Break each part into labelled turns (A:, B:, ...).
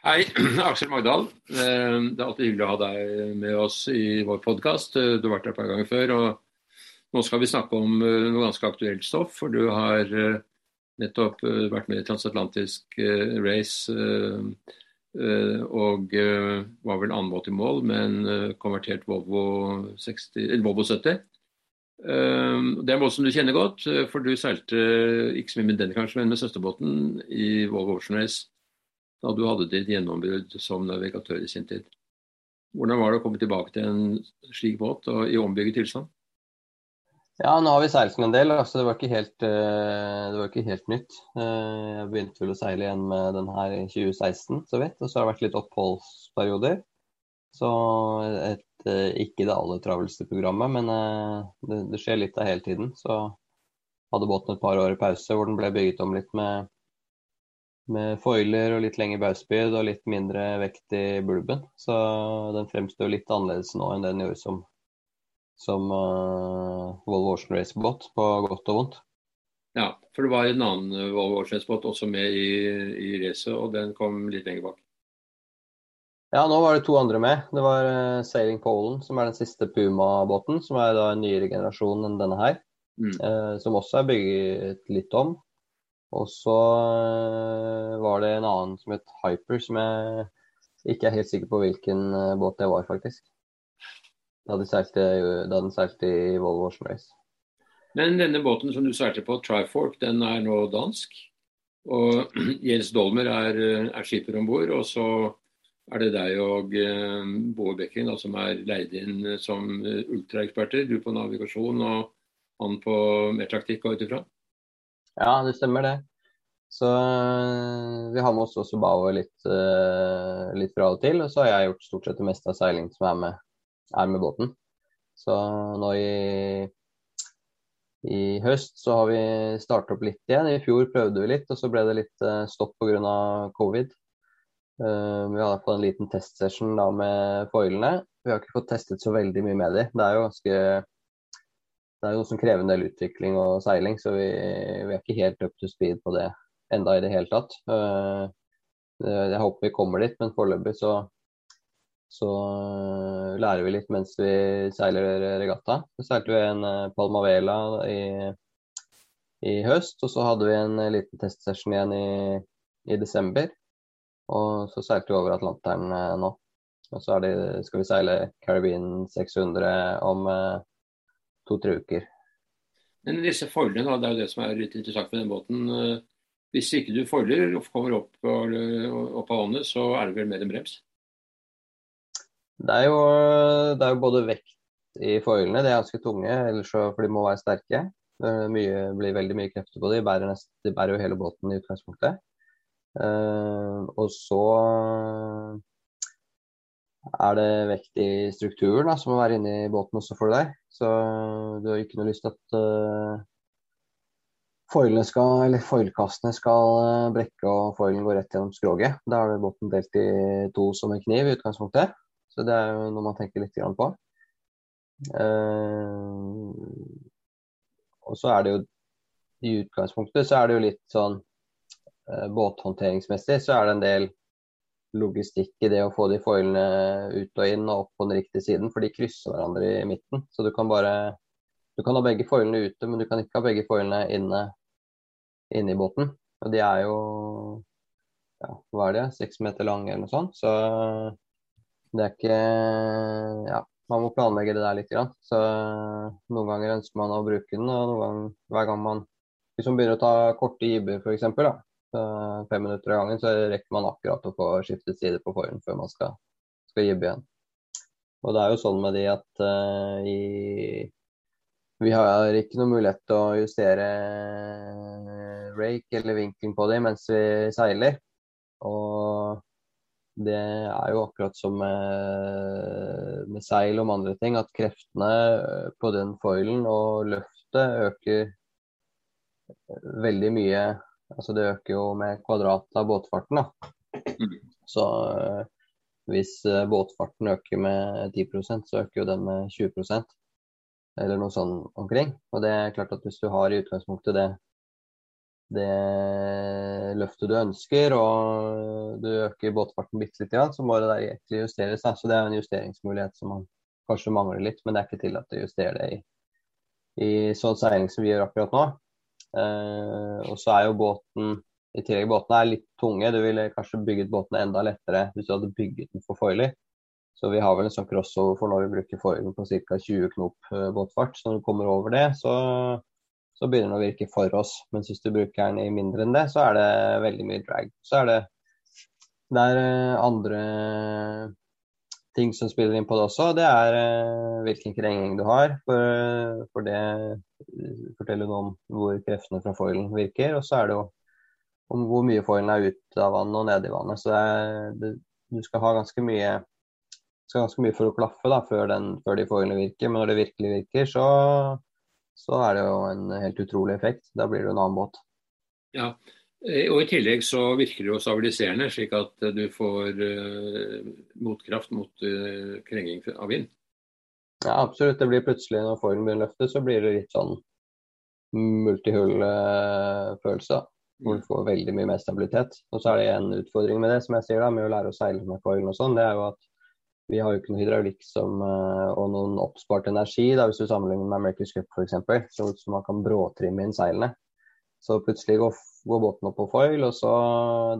A: Hei, Aksel Magdal. Eh, det er alltid hyggelig å ha deg med oss i vår podkast. Eh, du har vært der et par ganger før. og Nå skal vi snakke om eh, noe ganske aktuelt stoff. For du har nettopp vært med i transatlantisk race og var vel annenbåt i mål med en konvertert Volvo, 60, Volvo 70. Det er en båt som du kjenner godt, for du seilte ikke så mye med den kanskje, men med søsterbåten i Volvo Ocean Race da du hadde ditt gjennombrudd som navigatør i sin tid. Hvordan var det å komme tilbake til en slik båt og i ombygget tilstand?
B: Ja, nå har vi seilt en del, så det eh, det var ikke helt nytt. Eh, jeg begynte vel å seile igjen med den her i 2016, så vidt. Og så har det vært litt oppholdsperioder. Så et, eh, ikke det aller travleste programmet, men det, det skjer litt av hele tiden. Så hadde båten et par år i pause hvor den ble bygget om litt med med foiler og litt lengre bauspyd og litt mindre vekt i bulben. Så den fremstår litt annerledes nå enn den gjorde som, som uh, Volvo Ocean Race-båt, på godt og vondt.
A: Ja, for det var en annen eh, Volvo Ocean Race-båt også med i, i racet, og den kom litt lenger bak.
B: Ja, nå var det to andre med. Det var uh, Sailing Polen, som er den siste Puma-båten. Som er da en nyere generasjon enn denne her. Mm. Uh, som også er bygget litt om. Og så eh, var det en annen som het Hyper, som jeg ikke er helt sikker på hvilken eh, båt det var, faktisk. Da den seilte i Volvo Ocean Race.
A: Men denne båten som du seilte på, Trifork, den er nå dansk. Og Jens Dolmer er, eh, er skipper om bord. Og så er det deg og Bård Bekken som er leid inn som ultraeksperter. Du på navigasjon og han på mer taktikk og ut ifra?
B: Ja, det stemmer det. Så eh, vi har med oss også Bao litt, uh, litt fra og til. Og så har jeg gjort stort sett det meste av seilingen som er med, er med båten. Så nå i, i høst så har vi startet opp litt igjen. I fjor prøvde vi litt, og så ble det litt uh, stopp pga. covid. Vi hadde fått en liten testsession da med foilene. Vi har ikke fått testet så veldig mye med dem. Det er jo ganske det er jo noe som krever en del utvikling og seiling, så vi, vi er ikke helt up to speed på det enda i det hele tatt. Eh, jeg håper vi kommer dit, men foreløpig så, så eh, lærer vi litt mens vi seiler regatta. Så seilte vi en eh, Palmavela i, i høst, og så hadde vi en liten testsession igjen i, i desember. Og så seilte vi over Atlanteren nå. Og så det, skal vi seile Caribbean 600 om to-tre uker.
A: Men disse foilene, det er jo det som er litt interessant med den båten. Eh, hvis ikke du foiler og kommer opp, opp av vannet, så er det vel mer enn brems?
B: Det er, jo, det er jo både vekt i foilene, de er ganske tunge, for de må være sterke. Det mye, blir veldig mye krefter på. De bærer, nest, de bærer jo hele båten i utgangspunktet. Uh, og så er det vekt i strukturen da, som må være inni båten også for deg. Så du har ikke noe lyst til at uh, foilene skal, eller foilkastene skal uh, brekke og foilen går rett gjennom skroget. Da er båten delt i to som en kniv i utgangspunktet. Så det er jo noe man tenker litt på. Uh, og så er det jo i utgangspunktet så er det jo litt sånn båthåndteringsmessig så er det en del logistikk i det å få de foilene ut og inn og opp på den riktige siden, for de krysser hverandre i midten. Så du kan bare du kan ha begge foilene ute, men du kan ikke ha begge foilene inne, inne i båten. Og de er jo ja, hva er det, seks meter lange eller noe sånt. Så det er ikke Ja, man må planlegge det der litt. Grann. Så noen ganger ønsker man å bruke den, og noen ganger, hver gang man Hvis man begynner å ta korte jibber, f.eks., fem minutter av gangen, så rekker man akkurat å få skiftet side på forhånd før man skal, skal jibbe igjen. Og det er jo sånn med de at uh, i, vi har ikke noe mulighet til å justere rake eller vinkelen på de mens vi seiler. Og det er jo akkurat som med, med seil og andre ting, at kreftene på den foilen og løftet øker veldig mye Altså det øker jo med kvadrat av båtfarten. da. Mm. Så øh, hvis øh, båtfarten øker med 10% så øker jo den med 20% eller noe sånn omkring. Og det er klart at hvis du har i utgangspunktet det, det løftet du ønsker, og du øker båtfarten bitte litt, så må det egentlig justeres. Da. Så det er en justeringsmulighet som man kanskje mangler litt, men det er ikke tillatt å justere det i, i sånn seiling som vi gjør akkurat nå. Eh, og så er jo båten i tillegg båtene er litt tunge. Du ville kanskje bygget båtene enda lettere hvis du hadde bygget den for foiler. Så vi har vel en sånn crossover for når vi bruker foilen på ca. 20 knop eh, båtfart. Så når du kommer over det, så, så, begynner den å virke for oss. Mens hvis du bruker den i mindre enn det, så er det veldig mye drag. Så er det, det er eh, andre ting som spiller inn på det også. Det er uh, hvilken krenging du har. For, for, det forteller noe om hvor kreftene fra foilen virker. Og så er det jo om hvor mye foilen er ut av vannet og ned i vannet. Så det, det, du skal ha ganske mye, skal ganske mye for å klaffe da, før, den, før de foilene virker. Men når det virkelig virker, så, så er det jo en helt utrolig effekt. Da blir det en annen båt.
A: Ja, Eh, og I tillegg så virker det jo stabiliserende, slik at du får uh, motkraft mot uh, krenging av vind.
B: Ja, absolutt. Det blir plutselig, når foilen blir løftet, så blir det litt sånn multihull-følelse. Hvor du får veldig mye mer stabilitet. Og så er det en utfordring med det, som jeg sier da, med å lære å seile med foilen og sånn. Det er jo at vi har jo ikke noe hydraulikk som, og noen oppspart energi, da, hvis du sammenligner med America's Cup f.eks., som man kan bråtrimme inn seilene. Så plutselig går går båten opp på foil, og så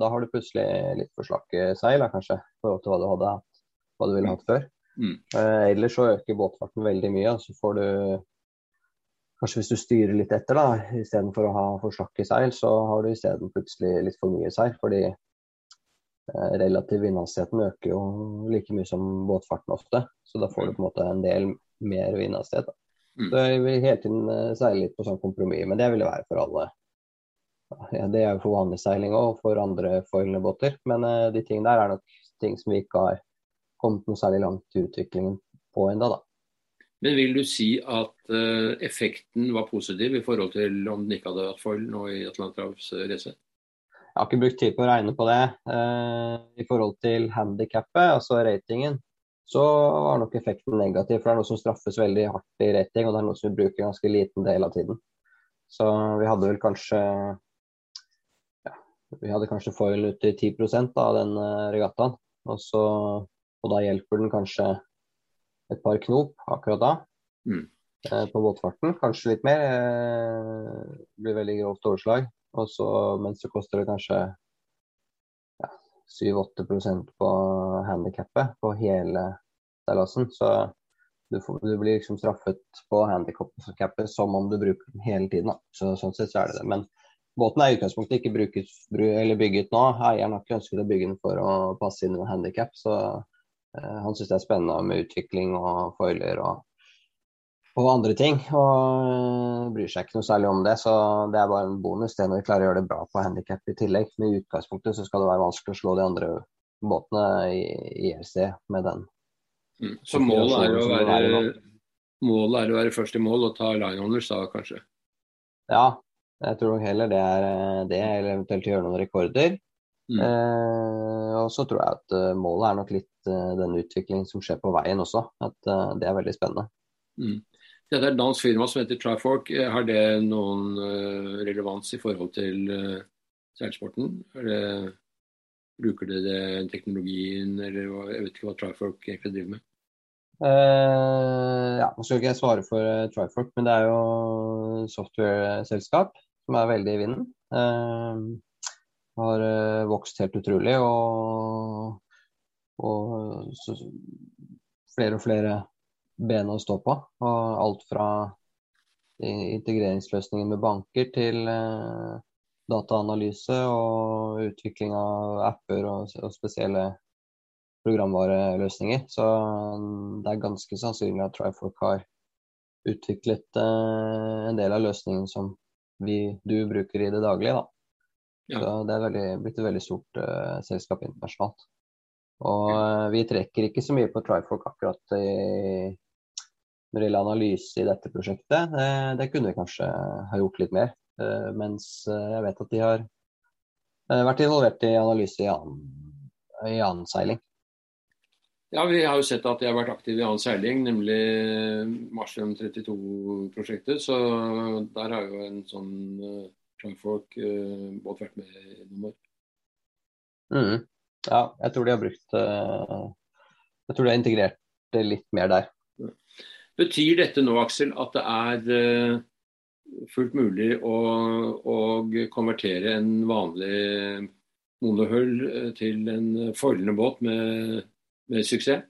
B: da har du plutselig litt for slakke seil, kanskje, i forhold til hva du hadde hatt, hva du ville hatt før. Mm. Eh, ellers så øker båtfarten veldig mye, og så får du Kanskje hvis du styrer litt etter, da, istedenfor å ha for slakke seil, så har du isteden plutselig litt for mye seil. Fordi eh, relativ vindhastigheten øker jo like mye som båtfarten ofte. Så da får du på en måte en del mer vindhastighet. Mm. Så jeg vil hele tiden eh, seile litt på sånn kompromiss, men det vil det være for alle ja, det er jo for vanlig seiling og for andre foilende båter. Men uh, de tingene der er nok ting som vi ikke har kommet noe særlig langt i utviklingen på ennå, da.
A: Men vil du si at uh, effekten var positiv i forhold til om den ikke hadde hatt foil nå i Atlanterhavsracet?
B: Jeg har ikke brukt tid på å regne på det. Uh, I forhold til handikappet, altså ratingen, så var nok effekten negativ. For det er noe som straffes veldig hardt i rating, og det er noe som vi bruker ganske liten del av tiden. Så vi hadde vel kanskje vi hadde kanskje foil ut til 10% av den eh, regattaen. Og, så, og da hjelper den kanskje et par knop akkurat da mm. eh, på båtfarten. Kanskje litt mer. Det blir veldig grovt overslag. Og så, mens det koster det kanskje ja, 7-8 på handikappet på hele seilasen. Så du, får, du, blir liksom straffet på handikappet som om du bruker den hele tiden. Så, sånn sett så er det det. Men Båten er i utgangspunktet ikke bruket, bygget nå. Eieren har ikke ønsket å bygge den for å passe inn i en handikap. Så eh, han syns det er spennende med utvikling og foiler og, og, andre ting. Og eh, bryr seg ikke noe særlig om det. Så det er bare en bonus det når vi klarer å gjøre det bra på handikap i tillegg. Men i utgangspunktet så skal det være vanskelig å slå de andre båtene i, i ERC med den.
A: Mm. Så målet er, å være, målet er å være først i mål og ta line owners da, kanskje?
B: Ja, jeg tror nok heller det er eh, det, eller eventuelt gjøre noen rekorder. Mm. Eh, og så tror jeg at uh, målet er nok litt uh, den utviklingen som skjer på veien også. At uh, det er veldig spennende.
A: Mm. Dette er et dansk firma som heter Trifork. Har det noen relevans i forhold til seilsporten? bruker dere det, teknologien, eller jeg vet ikke hva Trifork egentlig driver med?
B: ja, Nå skal ikke jeg svare for Trifork, men det er jo software-selskap som er veldig i vinden. Eh, har uh, vokst helt utrolig. Og, og så, flere og flere ben å stå på. Og alt fra integreringsløsninger med banker til eh, dataanalyse og utvikling av apper og, og spesielle programvareløsninger. Så det er ganske sannsynlig at Trifork har utviklet en del av løsningen som vi, du bruker i det daglige. da. Ja. Så Det er veldig, blitt et veldig stort uh, selskap internasjonalt. Og uh, vi trekker ikke så mye på Trifork akkurat i, når det gjelder analyse i dette prosjektet. Det, det kunne vi kanskje ha gjort litt mer. Uh, mens jeg vet at de har vært involvert i analyse i annen, i annen seiling.
A: Ja, Vi har jo sett at de har vært aktive i annen seiling, nemlig Marsium 32-prosjektet. Så der har jo en sånn uh, Trumfolk-båt uh, vært med i noen år.
B: Mm. Ja, jeg tror de har brukt uh, Jeg tror de har integrert det litt mer der.
A: Betyr dette nå, Aksel, at det er uh, fullt mulig å, å, konvertere en vanlig monohull til en foilende båt med suksess?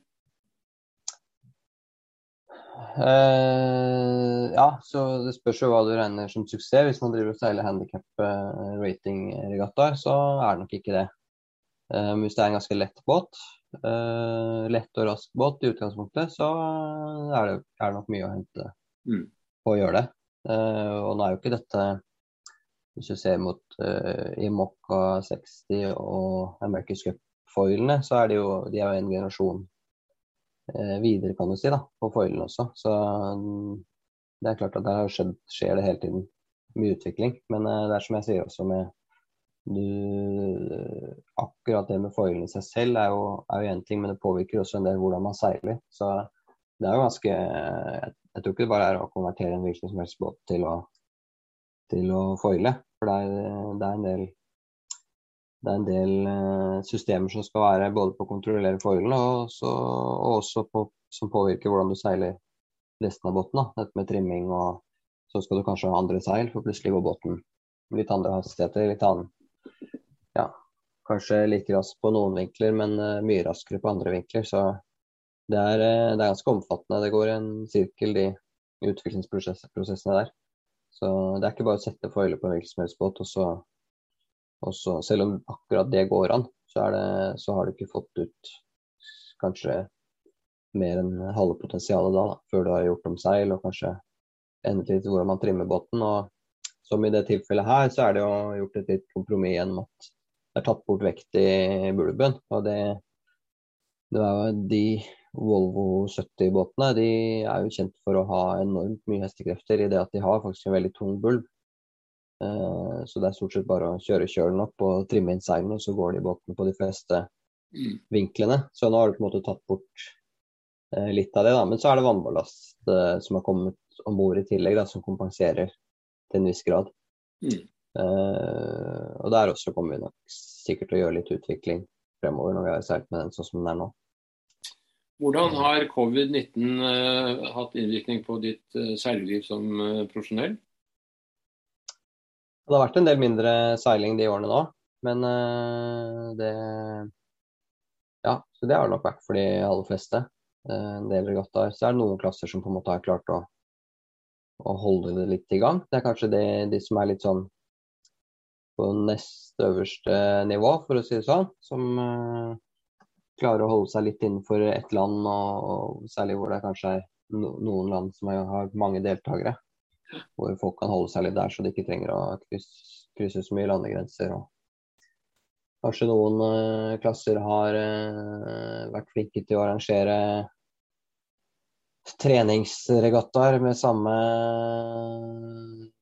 B: Uh, ja, så det spørs jo hva du regner som suksess. Hvis man driver og seiler handikap uh, rating-regattaer, så er det nok ikke det. Uh, hvis det er en ganske lett båt, lett og rask båt i utgangspunktet, så er det, er det nok mye å hente mm. på å gjøre det. og nå er jo ikke dette Hvis du ser mot uh, Imokka 60 og America's Cup-foilene, så er det jo de er jo en generasjon Eh, videre, kan du si, da, på foilene også. Så mm, det er klart at der skjedd, skjer det hele tiden mye utvikling. Men eh, det er som jeg sier også med du, Akkurat det med foilene i seg selv er jo én ting, men det påvirker også en del hvordan man seiler. Så det er jo ganske Jeg, jeg tror ikke det bare er å konvertere en hvilken som helst båt til å, til å foile. For det er, det er en del det er en del uh, systemer som skal være både på å kontrollere foilene og, og, også på, som påvirker hvordan du seiler resten av båten. Da. Dette med trimming og så skal du kanskje ha andre seil, for plutselig går båten litt andre hastigheter. Litt annen Ja, kanskje like rask på noen vinkler, men uh, mye raskere på andre vinkler. Så det er, uh, det er ganske omfattende. Det går en sirkel, de utviklingsprosessene der. Så det er ikke bare å sette foiler på en hvilken som helst båt og så og så, selv om akkurat det går an, så, det, så, har du ikke fått ut kanskje mer enn halve potensialet da, da, før du har gjort om seil og kanskje endelig litt hvordan man trimmer båten. Og som i det tilfellet her, så er det jo gjort et litt kompromiss gjennom at det er tatt bort vekt i bulben. Og det, det er jo de Volvo 70-båtene de er jo kjent for å ha enormt mye hestekrefter i det at de har faktisk en veldig tung bulb. Eh, så det er stort sett bare å kjøre kjølen opp og trimme inn seilene, og så går de i båten på de fleste mm. vinklene. Så nå har du på en måte tatt bort eh, litt av det, da. Men så er det vannballast eh, som har kommet om bord i tillegg, da, som kompenserer til en viss grad. Mm. og der også kommer vi nok sikkert til å gjøre litt utvikling fremover når vi har seilt med den sånn som den er nå.
A: Hvordan har covid-19 hatt innvirkning på ditt seilliv som profesjonell?
B: Det har vært en del mindre seiling de årene nå, men uh, det Ja, så det har nok vært for de aller fleste. Uh, en del regattaer. Så er det noen klasser som på en måte har klart å, å holde det litt i gang. Det er kanskje de, de som er litt sånn på nest øverste nivå, for å si det sånn. Som uh, klarer å holde seg litt innenfor ett land, og, og særlig hvor det kanskje er no, noen land som har mange deltakere hvor folk kan holde seg litt der, så de ikke trenger å krysse, krysse så mye landegrenser. Og kanskje noen uh, klasser har uh, vært flinke til å arrangere treningsregattaer med samme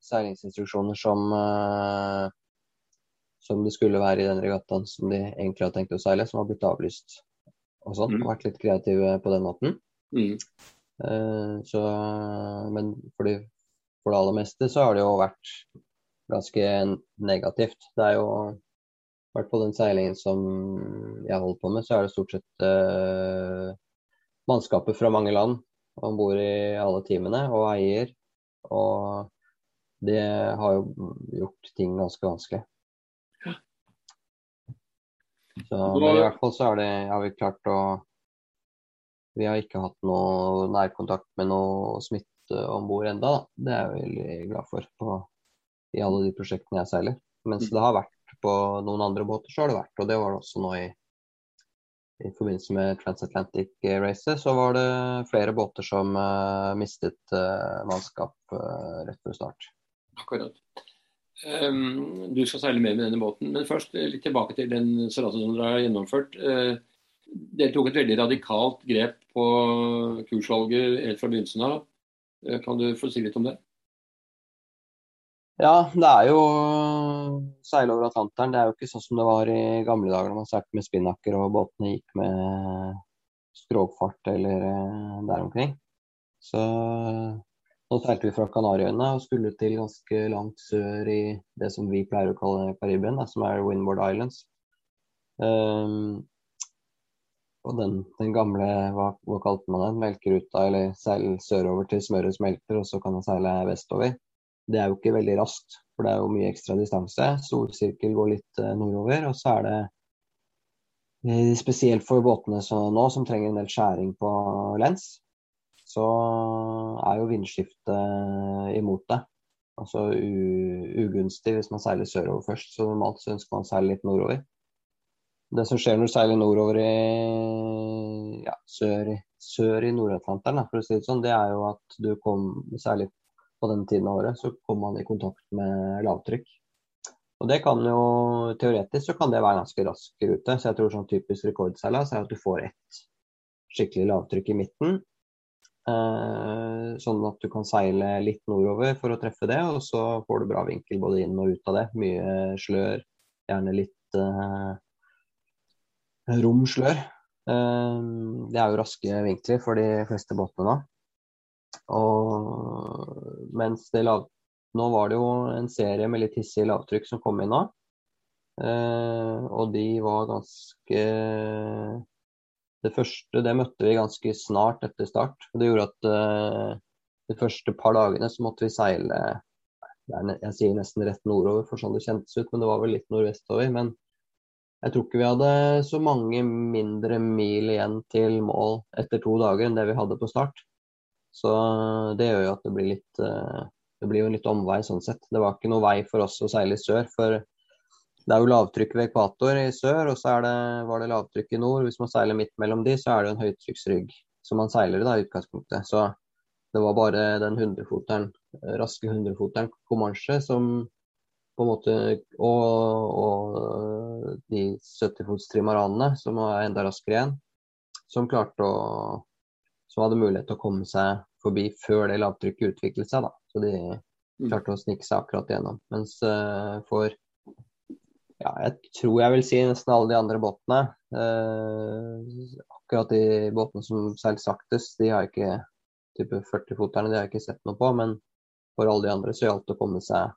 B: seilingsinstruksjoner som, uh, som det skulle være i den regattaen som de egentlig har tenkt å seile, som har blitt avlyst og sånn. Mm. Vært litt kreative på den måten. Mm. Så, men fordi for det aller meste så har det jo vært ganske negativt. Det er jo i hvert fall den seilingen som jeg holder på med, så er det stort sett eh, mannskaper fra mange land om bord i alle timene, og eier. Og det har jo gjort ting ganske vanskelig. Så, men i hvert fall så det, har vi klart å Vi har ikke hatt noe nærkontakt med noe smitte om bord enda, da. Det er jeg veldig glad for på, i alle de prosjektene jeg seiler. Mens mm. det har vært på noen andre båter, så har det vært. Og det var det også nå i, i forbindelse med Transatlantic-racet. Så var det flere båter som uh, mistet uh, mannskap uh, rett før start.
A: Akkurat. Um, du skal seile mer med denne båten, men først litt tilbake til den seilasen som dere har gjennomført. Uh, dere tok et veldig radikalt grep på kursvalget helt fra begynnelsen av. Eh, kan du få si litt om det?
B: Ja, det er jo seile over Atlanteren. Det er jo ikke sånn som det var i gamle dager når man seilte med spinnaker og båtene gikk med skrogfart eller eh, der omkring. Så Nå seilte vi fra Kanariøyene og skulle til ganske langt sør i det som vi pleier å kalle Karibien, som er Windward Islands. Um, og den, den, gamle, hva, hva kalte man den, melkeruta, eller seile sørover til smøret smelter, og så kan man seile vestover. Det er jo ikke veldig raskt, for det er jo mye ekstra distanse. Solsirkel går litt uh, nordover, og så er det uh, spesielt for båtene nå som trenger en del skjæring på lens, så er jo vindskiftet imot det. Altså ugunstig hvis man seiler sørover først, så normalt så ønsker man å seile litt nordover. Det som skjer når du seiler nordover i ja, sør, sør i Nord-Atlanteren, for å si det sånn, det er jo at du kom, særlig på den tiden av året, så kommer man i kontakt med lavtrykk. Og det kan jo, Teoretisk så kan det være ganske rask rute. så jeg tror sånn typisk rekordseilas er at du får ett skikkelig lavtrykk i midten. Eh, sånn at du kan seile litt nordover for å treffe det, og så får du bra vinkel både inn og ut av det. Mye slør, gjerne litt eh, romslør. slør. det er jo raske vinkler for de fleste båtene nå. Og mens det lav... Nå var det jo en serie med litt hissig lavtrykk som kom inn nå. Eh, og de var ganske Det første det møtte vi ganske snart etter start. Det gjorde at eh, de første par dagene så måtte vi seile jeg sier nesten rett nordover, for sånn det kjentes ut, men det var vel litt nordvestover. Men jeg tror ikke vi hadde så mange mindre mil igjen til mål etter to dager enn det vi hadde på start. Så det gjør jo at det blir litt eh, Det blir jo litt omvei sånn sett. Det var ikke noe vei for oss å seile i sør. For det er jo lavtrykk ved ekvator i sør, og så det, var det lavtrykk i nord. Hvis man seiler midt mellom de, så er det en høytrykksrygg som man seiler i da, i utgangspunktet. Så det var bare den 100-foteren, raske 100-foteren Comanche som på en måte, og, og de 70-fots trimaranene, som var enda raskere igjen, som klarte å som hadde mulighet til å komme seg forbi før det lavtrykket utviklet seg. da. Så de mm. klarte å snike seg akkurat igjennom. Mens uh, for ja, jeg tror jeg vil si nesten alle de andre båtene uh, Akkurat de båtene som seiler saktest, de har ikke type 40-foterne, de har jeg ikke sett noe på. Men for alle de andre så gjaldt det å komme seg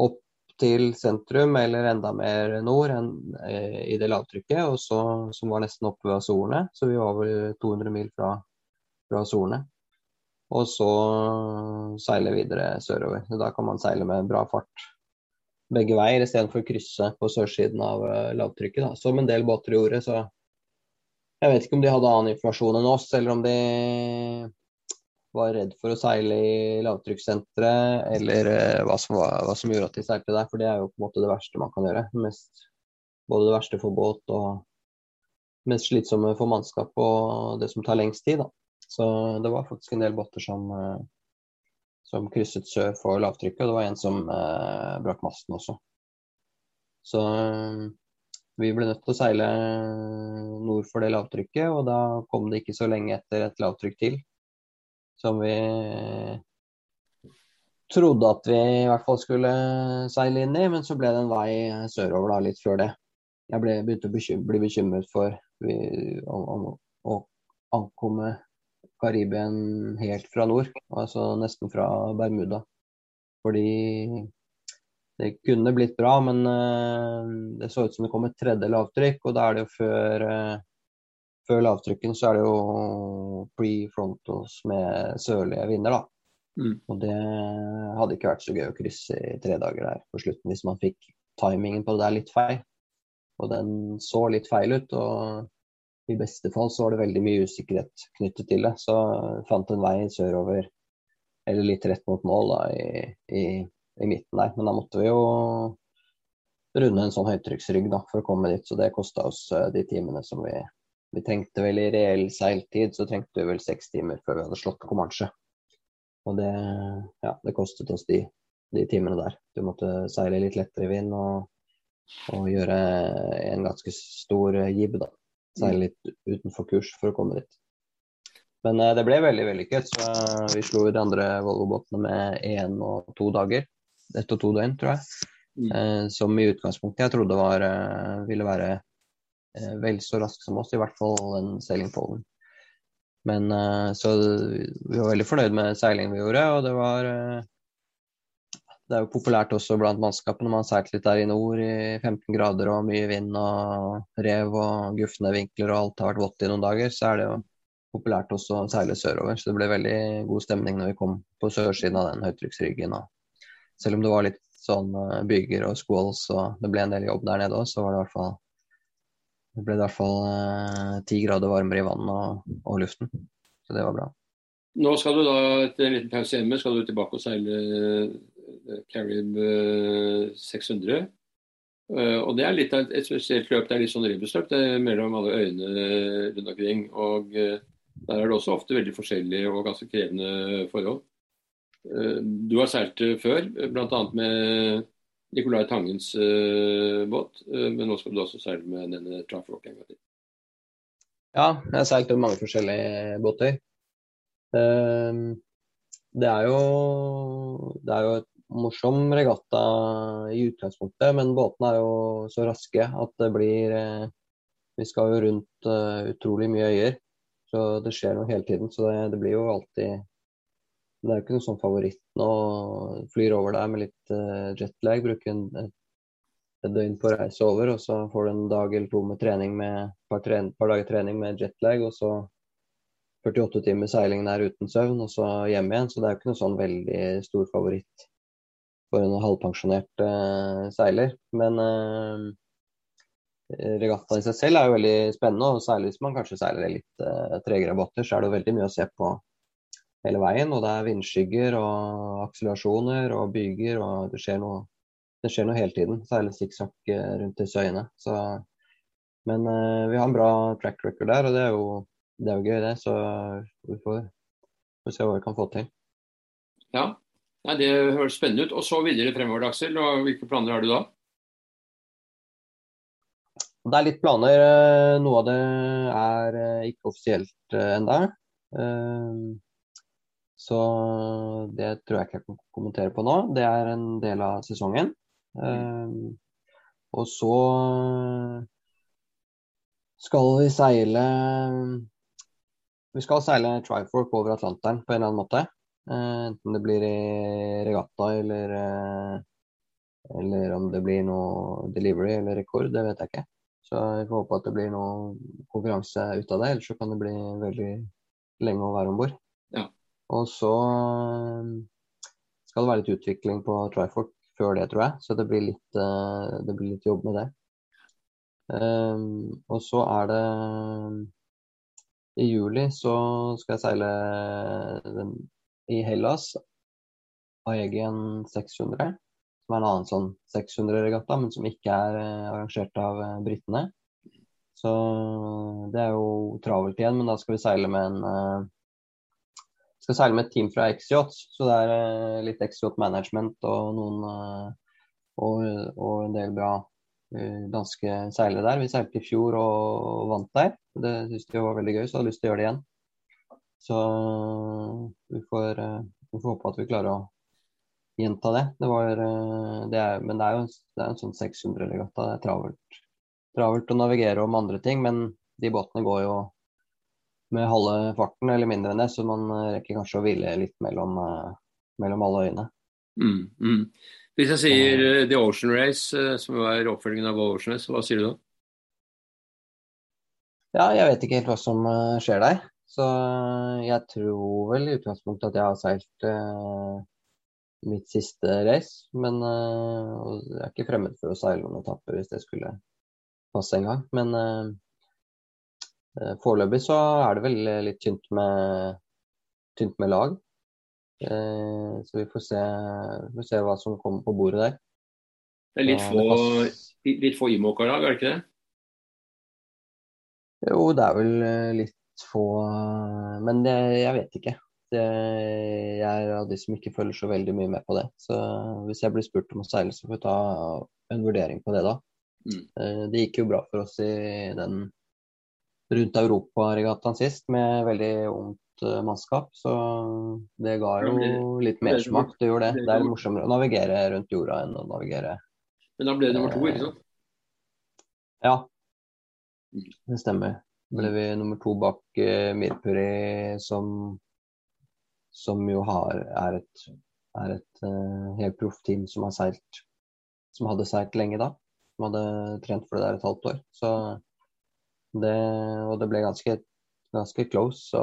B: opp til sentrum eller enda mer nord enn eh, i det lavtrykket, og så, som var nesten oppe ved Azorene. Så vi var vel 200 mil fra, fra Azorene. Og så seile videre sørover. Da kan man seile med bra fart begge veier istedenfor å krysse på sørsiden av uh, lavtrykket, da. som en del båter gjorde. Så jeg vet ikke om de hadde annen informasjon enn oss, eller om de var redd for å seile i lavtrykkssenteret, eller uh, hva, som var, hva, som gjorde at de seilte der. For det er jo på en måte det verste man kan gjøre. Mest, både det verste for båt og mest slitsomme for mannskap og det som tar lengst tid. Da. Så det var faktisk en del båter som, uh, som krysset sør for lavtrykket, og det var en som eh, brakk masten også. Så vi ble nødt til å seile nord for det lavtrykket, og da kom det ikke så lenge etter et lavtrykk til som vi trodde at vi i hvert fall skulle seile inn i, men så ble det en vei sørover da, litt før det. Jeg ble, begynte å bekym bli bekymret for vi, om, om, å ankomme Karibien helt fra nord, altså nesten fra Bermuda. Fordi det kunne blitt bra, men uh, det så ut som det kom et tredje lavtrykk, og da er det jo før uh, før lavtrykken så er det jo pre-frontos med sørlige vinder, da. Mm. Og det hadde ikke vært så gøy å krysse i tre dager der på slutten hvis man fikk timingen på det der litt feil. Og den så litt feil ut, og i beste fall så var det veldig mye usikkerhet knyttet til det. Så fant en vei sørover, eller litt rett mot mål, da, i, i, i midten der. Men da måtte vi jo runde en sånn høytrykksrygg da, for å komme dit, så det kosta oss eh, de timene som vi vi trengte vel i reell seiltid så trengte vi vel seks timer før vi hadde slått Comanche. Og det, ja, det kostet oss de, de, timene der. Du måtte seile litt lettere i vind og, og gjøre en ganske stor gibbe da. Seile litt utenfor kurs for å komme dit. Men eh, det ble veldig vellykket. så Vi slo de andre Volvo-båtene med én og to dager. Ett og to døgn, tror jeg. Mm. Eh, som i utgangspunktet jeg trodde var, eh, ville være Eh, vel så rask som oss, i hvert fall den sailing polen. Men så vi var veldig fornøyd med seilingen vi gjorde, og det var det er jo populært også blant mannskapene. Man har seilt litt der i nord i 15 grader og mye vind og rev og gufne vinkler og alt har vært vått i noen dager. Så er det jo populært også å seile sørover. Så det ble veldig god stemning når vi kom på sørsiden av den høytrykksryggen. Selv om det var litt sånn eh, byger og squalls og det ble en del jobb der nede òg, så var det i hvert fall det ble i hvert fall eh, ti grader varmere i vannet og, og luften. Så det var bra.
A: Nå skal du da etter en liten pause hjemme skal du tilbake og seile Carib 600. Eh, eh, og Det er litt av et spesielt løp. Det er litt sånn ribbesløp Det er mellom alle øyene rundt omkring. og eh, Der er det også ofte veldig forskjellige og ganske krevende forhold. Du har seilt før, bl.a. med Nicolai Tangens båt. Men nå skal du også seile med denne Trafrock en gang til.
B: Ja, jeg har seilt mange forskjellige båter. Det er jo, det er jo et morsom regatta i utgangspunktet, men båtene er jo så raske at det blir eh, Vi skal jo rundt utrolig mye øyer, så det skjer noe hele tiden. Så det, det, blir jo alltid Det er jo ikke noe sånn favoritt nå. Flyr over der med litt uh, jetlag, bruker en, et døgn på å reise over, og så får du en dag eller to med trening med par, par, par dager trening med jetlag, og så 48 timer seiling der uten søvn, og så hjem igjen. Så det er jo ikke noe sånn veldig stor favoritt for en halvpensjonert uh, seiler. Men uh, regattaen i seg selv er jo veldig spennende, og særlig hvis man kanskje seiler litt uh, tregere båter, så er det jo veldig mye å se på hele veien. Og det er vindskygger og akselerasjoner og byger, og det skjer noe, det skjer noe hele tiden. Særlig sikksakk rundt disse øyene. Så, men vi har en bra track record der, og det er jo, det er jo gøy, det. Så vi får, får se hva vi kan få til.
A: Ja, Nei, Det høres spennende ut. Og så videre fremover, Aksel. Og hvilke planer har du da?
B: Det er litt planer. Eh, noe av det er eh, ikke offisielt eh, ennå. Så det tror jeg ikke jeg kan kommentere på nå. Det er en del av sesongen. Og så skal vi seile Vi skal seile Trifork over Atlanteren på en eller annen måte. Uh, enten det blir i regatta eller, uh, eller om det blir noe delivery eller rekord, det vet jeg ikke. Så vi får håpe at det blir noe konkurranse ut av det, ellers så kan det bli veldig lenge å være om bord.
A: Ja.
B: Og så eh, skal det være litt utvikling på Trifork før det, tror jeg. Så det blir litt, det blir litt jobb med det. Um, og så er det I juli så skal jeg seile i Hellas Aegean 600, som er en annen sånn 600-regatta, men som ikke er eh, arrangert av eh, britene. Så det er jo travelt igjen, men da skal vi seile med en skal seile med et team fra X-Yachts, så det er uh, litt X-Yacht Management og noen uh, og, og, en del bra danske seilere der. Vi seilte i fjor og vant der. Det syns vi var veldig gøy, så jeg har lyst til å gjøre det igjen. Så vi får, eh, vi får, håpe at vi klarer å gjenta det. det, var, eh, det er, men det er jo det er en sånn 600-regatta. Det er travelt, travelt å navigere om andre ting, men de båtene går jo med halve farten eller mindre enn det, så man eh, rekker kanskje å hvile litt mellom, mellom alle øyene.
A: Mm, mm. Hvis jeg sier The Ocean Race, som er oppfølgingen av Ocean Race, hva sier du da?
B: Ja, jeg vet ikke helt hva som skjer der. Så jeg tror vel i utgangspunktet at jeg har seilt uh, mitt siste race. Men uh, jeg er ikke fremmed for å seile noen etapper hvis det skulle passe en gang. Men uh, foreløpig så er det vel litt tynt med, tynt med lag. så vi får se, vi får se, hva som kommer på bordet der.
A: Det er litt få, litt få Imoca-lag, er det ikke det?
B: Jo, det er vel litt få Men det, jeg vet ikke. Det, jeg er av de som ikke følger så veldig mye med på det. Så hvis jeg blir spurt om å seile, så får vi ta en vurdering på det da. Mm. Eh, det gikk jo bra for oss i den rundt Europaregattaen sist med veldig ungt eh, mannskap. Så det ga jo litt mersmak. Det gjorde det. Det er morsommere å navigere rundt jorda enn å navigere
A: Men da ble det nummer to, ikke sant?
B: Ja, mm. det stemmer. ble vi nummer to bak uh, Mirpuri, som, som jo har, er et, er et uh, helt proft team som har seilt Som hadde seilt lenge da. Som hadde trent for det der et halvt år. Så det, og det ble ganske, ganske close, så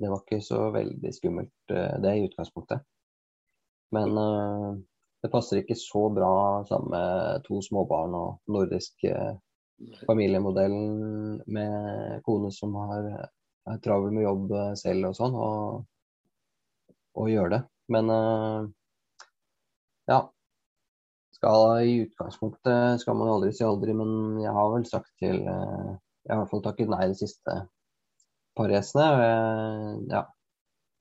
B: det var ikke så veldig skummelt, uh, det i utgangspunktet. Men uh, det passer ikke så bra sammen med to småbarn og nordisk uh, familiemodellen med kone som har, travel med jobb eh, selv og sånn, og, og gjør det. Men uh, ja. Skal, I utgangspunktet skal man aldri si aldri, men jeg har vel sagt til uh, Jeg har i hvert fall takket nei de siste par racene. Ja.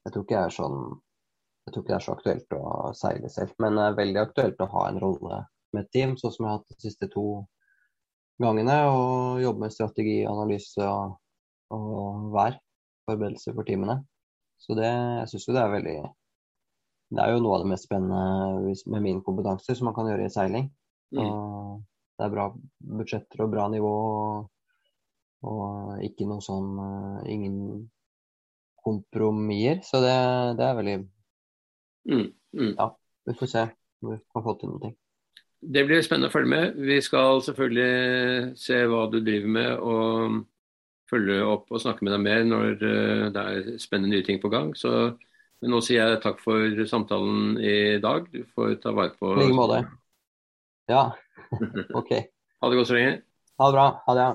B: Jeg tror ikke jeg er sånn jeg tror ikke det er så aktuelt å seile selv, men det er veldig aktuelt å ha en rolle med et team, sånn som jeg har hatt de siste to gangene. Og jobbe med strategi, analyse og, og vær. Forberedelser for teamene. Så det, jeg syns jo det er veldig Det er jo noe av det mest spennende med min kompetanse som man kan gjøre i seiling. Mm. det er bra budsjetter og bra nivå. Og, og ikke noe sånn uh, Ingen kompromisser. Så det, det er veldig mm. Mm. Ja, vi får se om vi kan få til noe.
A: Det blir spennende å følge med. Vi skal selvfølgelig se hva du driver med og følge opp og snakke med deg mer når eh, det er spennende nye ting på gang. Så nå sier jeg takk for samtalen i dag. Du får ta vare på
B: I like måte. Ja, OK.
A: ha det godt så lenge.
B: Ha det bra. Ha det.